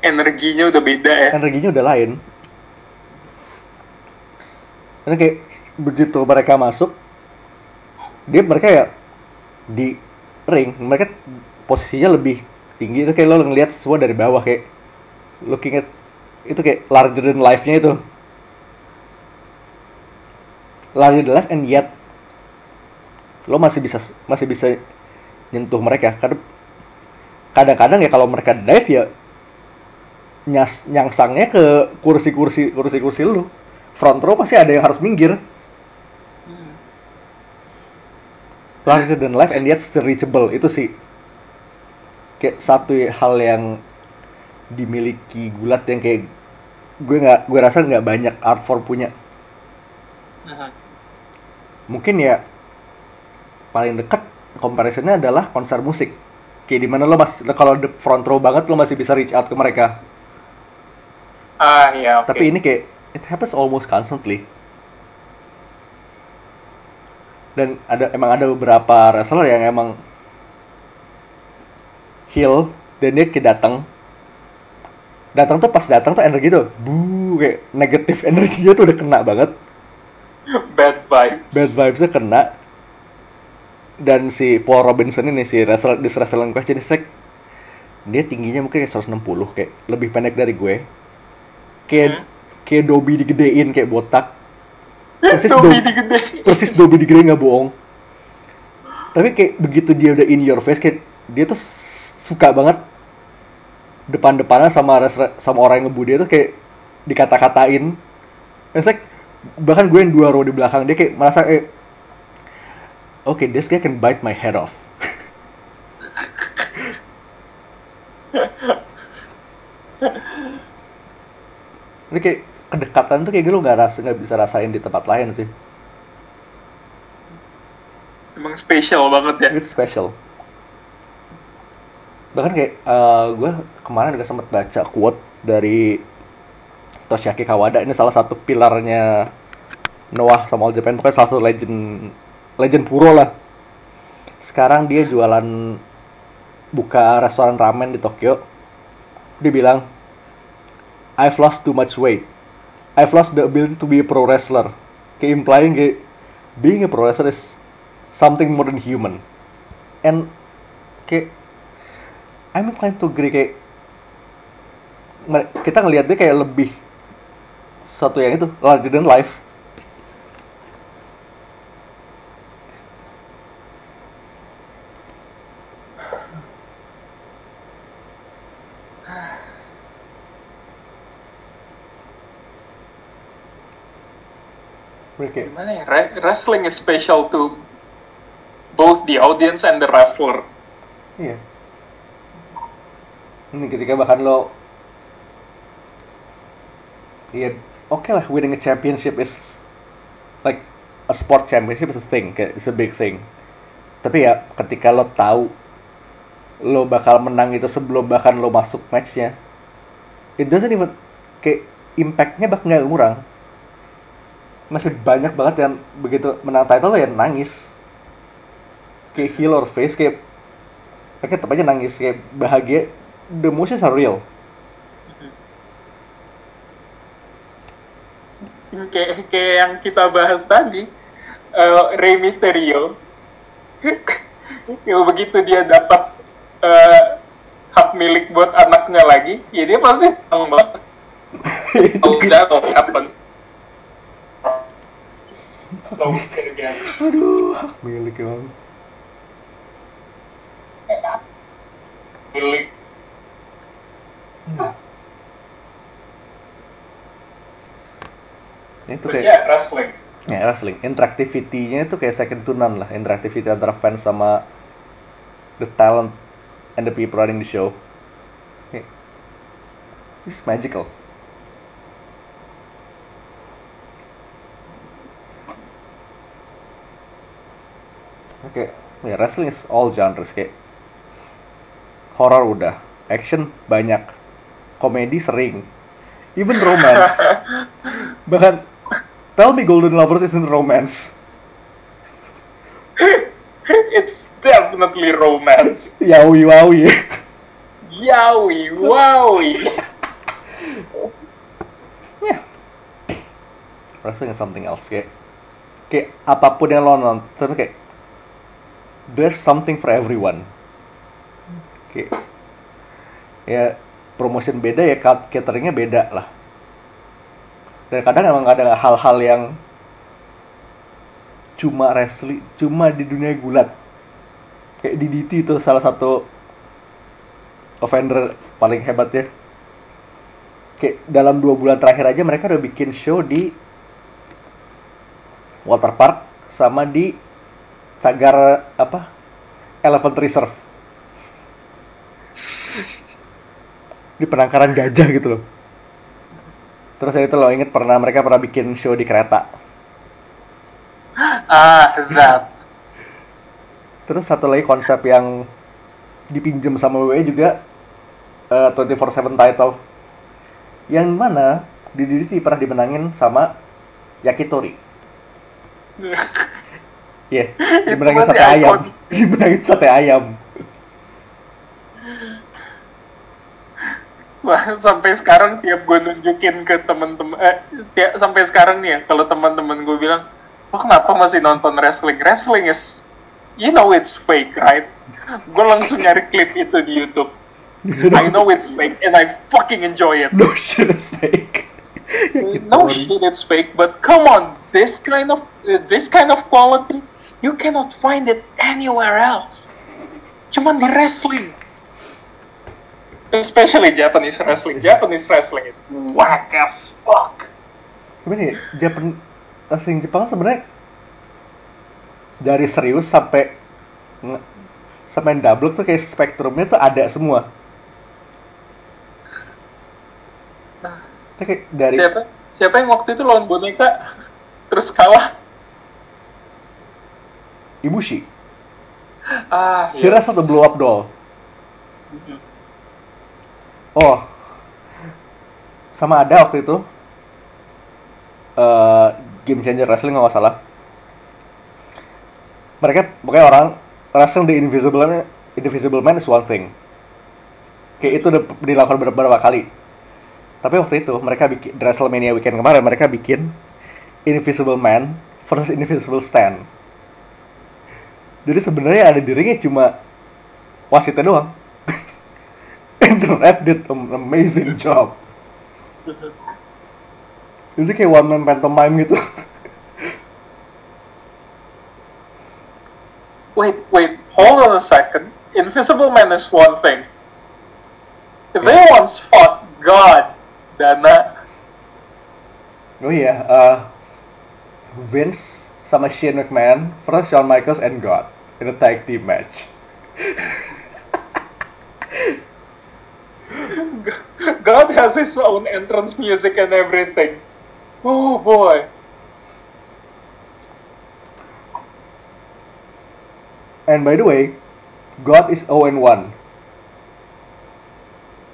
S6: Energinya udah beda ya.
S5: energinya udah lain karena kayak begitu mereka masuk dia mereka ya di ring mereka posisinya lebih tinggi. Itu kayak lo ngeliat semua dari bawah kayak looking at itu kayak larger than life-nya itu. Larger than life and yet lo masih bisa masih bisa nyentuh mereka. Kadang-kadang ya kalau mereka dive ya nyas nyangsangnya ke kursi-kursi kursi-kursi lu front row pasti ada yang harus minggir larger than life and yet still reachable. Itu sih. Kayak satu hal yang dimiliki gulat yang kayak gue nggak gue rasa nggak banyak art form punya.
S6: Mhm.
S5: mungkin ya paling dekat comparisonnya adalah konser musik. Kayak di mana lo masih kalau the front row banget lo masih bisa reach out ke mereka.
S6: Ah, iya, oke.
S5: tapi ini kayak it happens almost constantly dan ada emang ada beberapa wrestler yang emang heel dan dia kayak datang. Datang tuh pas datang tuh energi tuh bu kayak negatif energinya tuh udah kena banget.
S6: Bad vibes.
S5: bad vibesnya kena. Dan si Paul Robinson ini si wrestler this wrestler in question is like dia tingginya mungkin kayak 160 kayak lebih pendek dari gue. Kayak
S6: Hmm.
S5: kayak Dobby digedein kayak botak persis
S6: Dobby
S5: Dobby-
S6: digede.
S5: persis Dobby digedein nggak bohong. Tapi kayak begitu dia udah in your face kayak dia tuh suka banget depan-depanan sama wrestler- sama orang yang ngebu dia tuh kayak dikata-katain. It's like, bahkan gue yang dua row di belakang dia kayak merasa eh oke this guy can bite my head off. [LAUGHS] Ini kayak kedekatan tuh kayak gitu nggak rasa nggak bisa rasain di tempat lain sih.
S6: Emang spesial banget ya.
S5: it's special. Bahkan kayak eh, gue kemarin juga sempat baca quote dari Toshiaki Kawada. Ini salah satu pilarnya Noah sama All Japan. Pokoknya salah satu legend legend puro lah. Sekarang dia jualan buka restoran ramen di Tokyo. Dia bilang I've lost too much weight I've lost the ability to be a pro wrestler. Kayak implying kayak being a pro wrestler is something more than human. And kayak I'm inclined to agree kayak kita ngelihat dia kayak lebih satu yang itu larger than life Kayak,
S6: gimana ya? Re- Wrestling is special to both the audience and the wrestler.
S5: Iya. Ini ketika bahkan lo Iya, oke lah winning a championship is like a sport championship is a thing, it's a big thing. Tapi ya ketika lo tahu lo bakal menang itu sebelum bahkan lo masuk matchnya, it doesn't even kayak impactnya bakal nggak kurang. Masih banyak banget yang begitu menang title ya nangis. Kayak heel or face kayak mereka tetap aja nangis kayak bahagia. The emotions are real.
S6: kayak kayak yang kita bahas tadi eh, Rey Mysterio [LAUGHS] ya begitu dia dapat eh, hak milik buat anaknya lagi ya dia pasti senang banget oh that will atau again
S5: Aduh, hak milik emang.
S6: milik.
S5: Ya, itu kayak
S6: yeah wrestling.
S5: Ya wrestling. Interactivity-nya itu kayak second to none lah. Interactivity antara fans sama the talent and the people running the show. Okay. it's magical oke ya wrestling is all genres kayak horror udah action banyak komedi sering even romance. [LAUGHS] Bahkan tell me Golden Lovers isn't romance. [LAUGHS]
S6: It's definitely romance. [LAUGHS]
S5: Yaoi wawi.
S6: Yaoi wowie
S5: ya wrestling is something else kayak kayak apa pun yang lo nonton kayak there's something for everyone. Kayak ya promotion beda ya cat- cateringnya beda lah. Dan kadang emang ada hal-hal yang cuma wrestling cuma di dunia gulat. Kayak DDT itu salah satu offender paling hebat ya. Kayak dalam dua bulan terakhir aja mereka udah bikin show di water park sama di cagar apa? Elephant reserve. Di penangkaran gajah gitu loh. Terus saya itu loh inget pernah mereka pernah bikin show di kereta. [GASPS]
S6: Ah that
S5: terus satu lagi konsep yang dipinjam sama WWE juga eh, 24/7 title. Yang mana di DDT pernah dimenangin sama Yakitori [LAUGHS] Iya, [LAUGHS] dimenangin
S6: masih
S5: sate ayam. [LAUGHS] dimenangin sate ayam.
S6: Wah, sampai sekarang tiap gue nunjukin ke temen-temen eh tiap, sampai sekarang nih ya kalau teman-teman gue bilang lo kenapa masih nonton wrestling? Wrestling is you know it's fake right? Gue langsung nyari klip itu di YouTube. I know it's fake and I fucking enjoy it.
S5: No shit is fake. [LAUGHS]
S6: no shit it's fake but come on this kind of this kind of quality you cannot find it anywhere else. Cuman di wrestling. Especially Japanese wrestling. Japanese wrestling is whack as fuck.
S5: Gimana ya? Japan wrestling Jepang sebenarnya dari serius sampai sampai double tuh kayak spektrumnya tuh ada semua. Itu kayak dari
S6: siapa? Siapa yang waktu itu lawan boneka? Terus kalah
S5: Ibushi.
S6: ah
S5: He wrestled the blow up doll. Oh, sama ada waktu itu eh game changer wrestling nggak salah. Mereka pokoknya orang wrestling the invisible man, invisible man is one thing. Kayak itu udah dilakukan beberapa kali. Tapi waktu itu mereka bikin WrestleMania weekend kemarin mereka bikin Invisible Man versus Invisible Stan. Jadi sebenarnya ada di ringnya cuma wasitnya doang. [LAUGHS] And the ref did an amazing job. Itu kayak one man pantomime gitu. [LAUGHS]
S6: wait wait hold on a second Invisible Man is one thing they once fought God Dana
S5: Oh iya, eh, Vince sama Shane McMahon versus Shawn Michaels and God in a tag team match. [LAUGHS]
S6: God has his own entrance music and everything. Oh boy.
S5: And by the way, God is 0 and 1.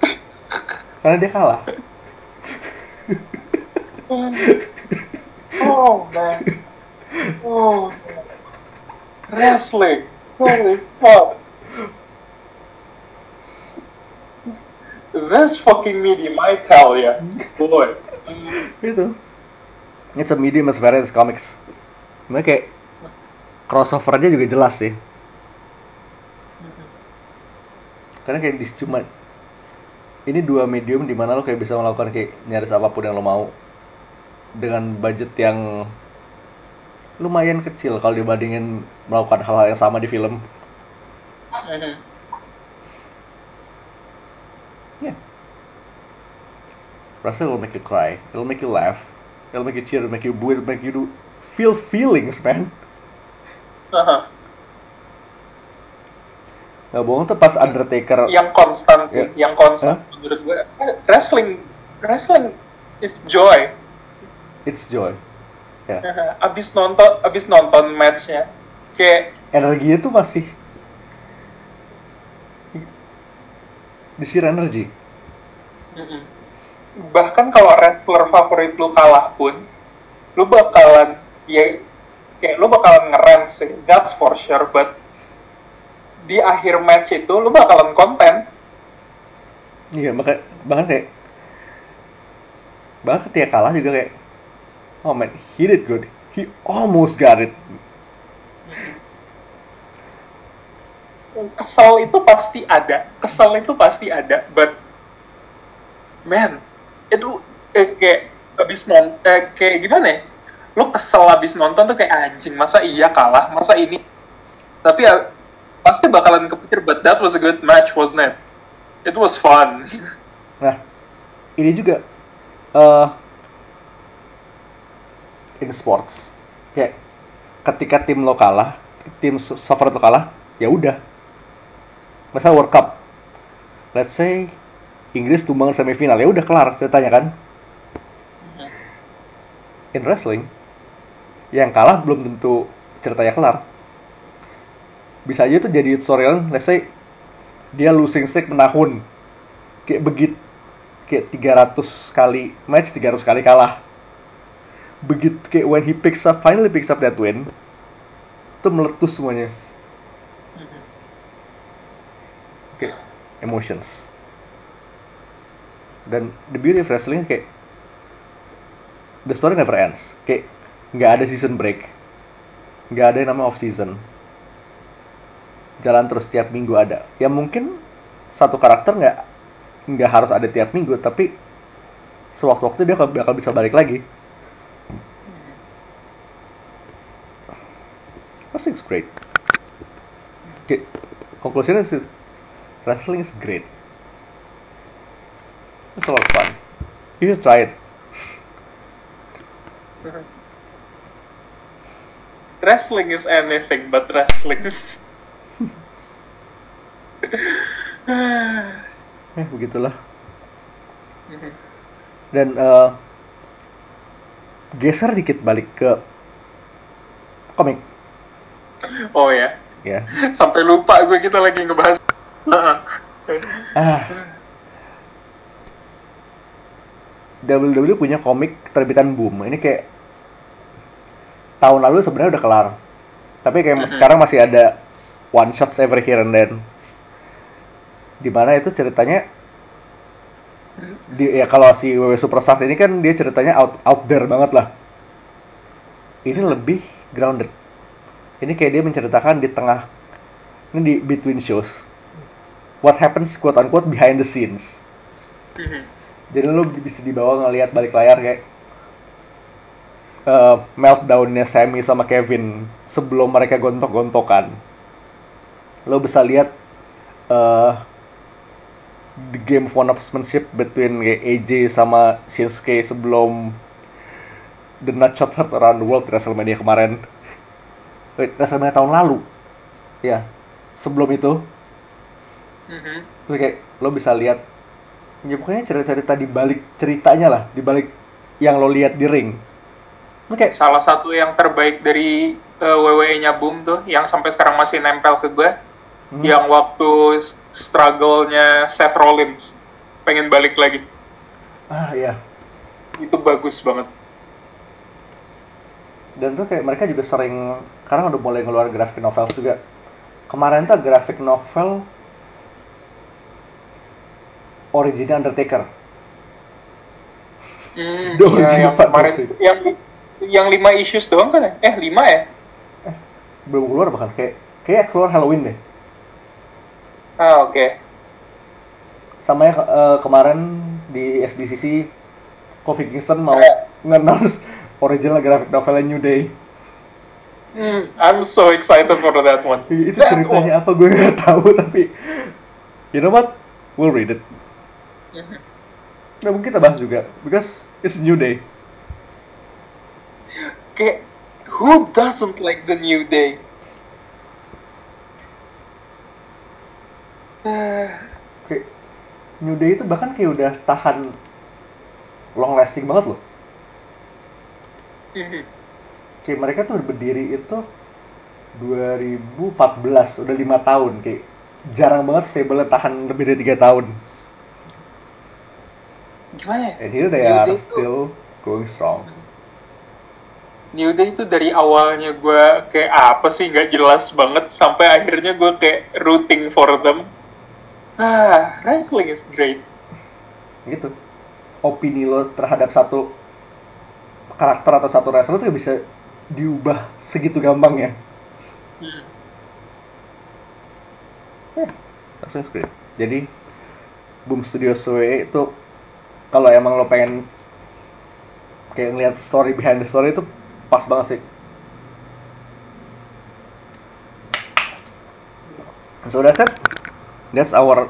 S5: [LAUGHS] Karena dia kalah.
S6: Oh man. [LAUGHS] Oh. Wrestling. Holy [LAUGHS] fuck. This fucking medium, I tell ya. Boy.
S5: Itu. It's a medium as as comics. Mereka kayak crossover aja juga jelas sih. Karena kayak dis cuma ini dua medium di mana lo kayak bisa melakukan kayak nyaris apa pun yang lo mau dengan budget yang lumayan kecil kalau dibandingin melakukan hal-hal yang sama di film. Yeah. Wrestling will make you cry, it'll make you laugh, it'll make you cheer, it'll make you boo, it'll make you do feel feelings, man.
S6: Uh-huh.
S5: Gak bohong tuh pas Undertaker
S6: Yang konstan sih,
S5: Ya.
S6: yang konstan
S5: Hah?
S6: menurut gue. Wrestling, wrestling is joy.
S5: It's joy. Ya. [LAUGHS]
S6: abis nonton, abis nonton matchnya, kayak
S5: Energinya tuh masih di sheer energy.
S6: Mm-mm. bahkan kalau wrestler favorit lu kalah pun lu bakalan ya kayak lu bakalan ngeren sih that's for sure but di akhir match itu lu bakalan konten
S5: Iya, bahkan bahkan kayak bahkan ketika kalah juga kayak oh man, he did good. He almost got it.
S6: kesel itu pasti ada. Kesel itu pasti ada but man itu eh, kayak abis non eh, kayak gimana ya? Lu kesel abis nonton tuh kayak anjing masa iya kalah? Masa ini? Tapi ya pasti bakalan kepikir but that was a good match wasn't it? It was fun. [LAUGHS]
S5: Nah, ini juga eh in sports kayak ketika tim lo kalah, tim favorit lo kalah, ya udah. Misal World Cup, let's say Inggris tumbang semifinal, ya udah kelar ceritanya kan. In wrestling, yang kalah belum tentu ceritanya kelar. Bisa aja tuh jadi storyline, let's say dia losing streak menahun, kayak begitu kayak 300 kali match 300 kali kalah begitu kayak when he picks up finally picks up that win itu meletus semuanya. Kayak emotions. Dan the beauty of wrestling kayak the story never ends. Kayak nggak ada season break. Nggak ada yang namanya off season. Jalan terus tiap minggu ada. Ya mungkin satu karakter nggak nggak harus ada tiap minggu tapi sewaktu-waktu dia bakal bisa balik lagi wrestling's great. Oke, konklusinya sih wrestling is great. It's a lot of fun. You should try it.
S6: Wrestling is anything but wrestling. [LAUGHS]
S5: Eh begitulah. Dan eh, geser dikit balik ke komik
S6: oh ya?
S5: Ya.
S6: Sampai lupa gue kita lagi ngebahas. [LAUGHS]
S5: Ah. WWE punya komik terbitan Boom. Ini kayak tahun lalu sebenarnya udah kelar. Tapi kayak
S6: Mhm.
S5: sekarang masih ada one shots every here and then. Di mana itu ceritanya di, ya kalau si WW Superstars ini kan dia ceritanya out out there banget lah. Ini lebih grounded ini kayak dia menceritakan di tengah ini di between shows. What happens quote unquote behind the scenes. Jadi lu bisa dibawa ngelihat balik layar kayak eh, meltdownnya Sammy sama Kevin sebelum mereka gontok-gontokan. Lo bisa lihat eh the game of one-upsmanship between kayak AJ sama Shinsuke sebelum The Nutshot Heard Around the World WrestleMania kemarin. WrestleMania tahun lalu. Ya, sebelum itu,
S6: Mhm.
S5: terus kayak lo bisa lihat, ya pokoknya cerita-cerita di balik ceritanya lah, di balik yang lo lihat di ring. Lo kayak,
S6: Salah satu yang terbaik dari eh, WWE-nya Boom tuh, yang sampai sekarang masih nempel ke gue,
S5: Hmm.
S6: yang waktu struggle-nya Seth Rollins pengen balik lagi.
S5: ah ya,
S6: Itu bagus banget.
S5: Dan tuh kayak mereka juga sering, sekarang udah mulai ngeluarin graphic novel juga. Kemarin tuh graphic novel original Undertaker.
S6: Hmm, iya, yang kemarin yang yang lima issues doang kan ya? Eh lima ya?
S5: Belum keluar bahkan, kayak kayak keluar Halloween deh.
S6: Ah oke.
S5: sama yang eh, kemarin di SDCC Kofi Kingston mau
S6: Eh.
S5: nge-announce original graphic novelnya New Day
S6: Hmm, I'm so excited for that one.
S5: Itu
S6: That
S5: ceritanya apa gue nggak tahu tapi you know what we'll read it [LAUGHS] nah mungkin kita bahas juga because it's New Day
S6: Kayak who doesn't like the New Day?
S5: Kayak New Day itu bahkan kayak udah tahan long lasting banget loh. Kayak mereka tuh berdiri itu 2014 udah lima tahun kayak jarang banget stable tahan lebih dari tiga tahun
S6: Gimana ya?
S5: and here they
S6: New
S5: are
S6: Day
S5: still going strong
S6: New Day itu dari awalnya gue kayak apa sih nggak jelas banget sampai akhirnya gue kayak rooting for them. Ah, wrestling is great.
S5: gitu opini lo terhadap satu karakter atau satu wrestler tuh bisa diubah segitu gampang ya
S6: Hmm.
S5: ya great jadi Boom Studios WWE itu kalau emang lo pengen kayak ngeliat story behind the story itu pas banget sih. So that's it. That's our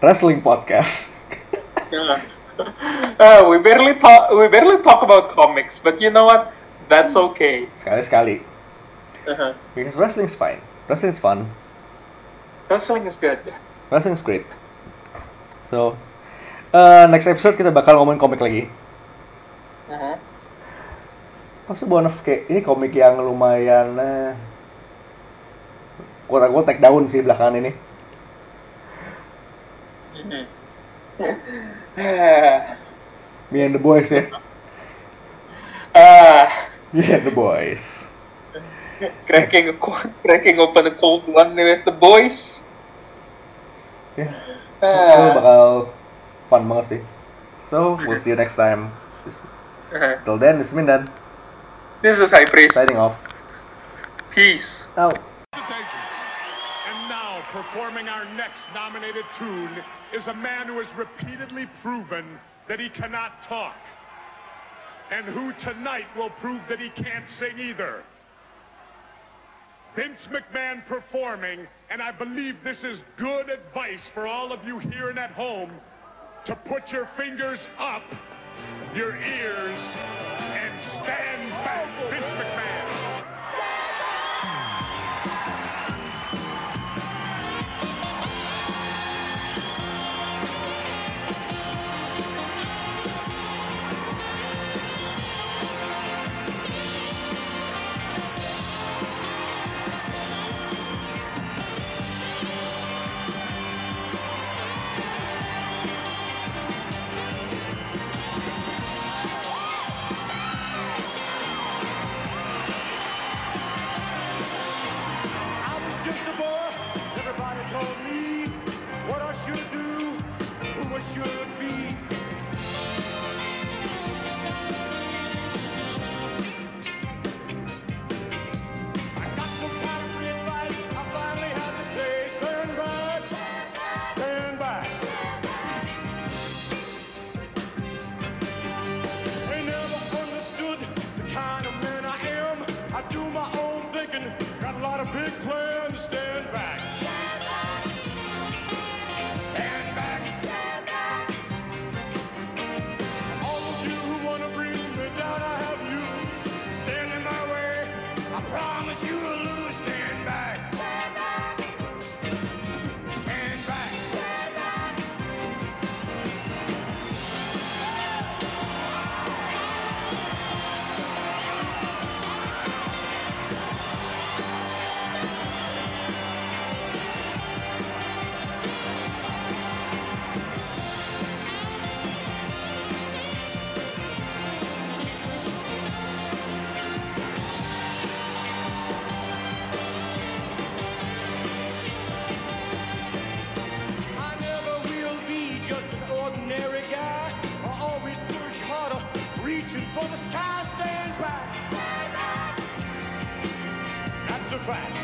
S5: wrestling podcast.
S6: Yeah. Uh, [LAUGHS] we barely talk. We barely talk about comics, but you know what? That's okay.
S5: sekali-sekali
S6: Uh-huh.
S5: because wrestling is fine wrestling is fun
S6: Wrestling is good.
S5: Wrestling is great. So, uh, next episode kita bakal ngomongin komik lagi.
S6: Uh-huh.
S5: Maksud of kayak ini komik yang lumayan eh, quote unquote take down sih belakangan ini.
S6: Mhm.
S5: Me and the boys ya.
S6: ah,
S5: Me and the boys.
S6: cracking a cracking open a cold one with the boys.
S5: Ya,
S6: Ah.
S5: bakal fun banget sih. So, we'll see you next time.
S6: Uh-huh.
S5: Till then, this is Mindan.
S6: This is High Priest.
S5: Signing off.
S6: Peace.
S5: Out.
S2: Performing our next nominated tune is a man who has repeatedly proven that he cannot talk. And who tonight will prove that he can't sing either. Vince McMahon performing, and I believe this is good advice for all of you here and at home to put your fingers up, your ears, and stand back. Vince McMahon.
S4: Reaching for the sky. Stand back. That's a fact.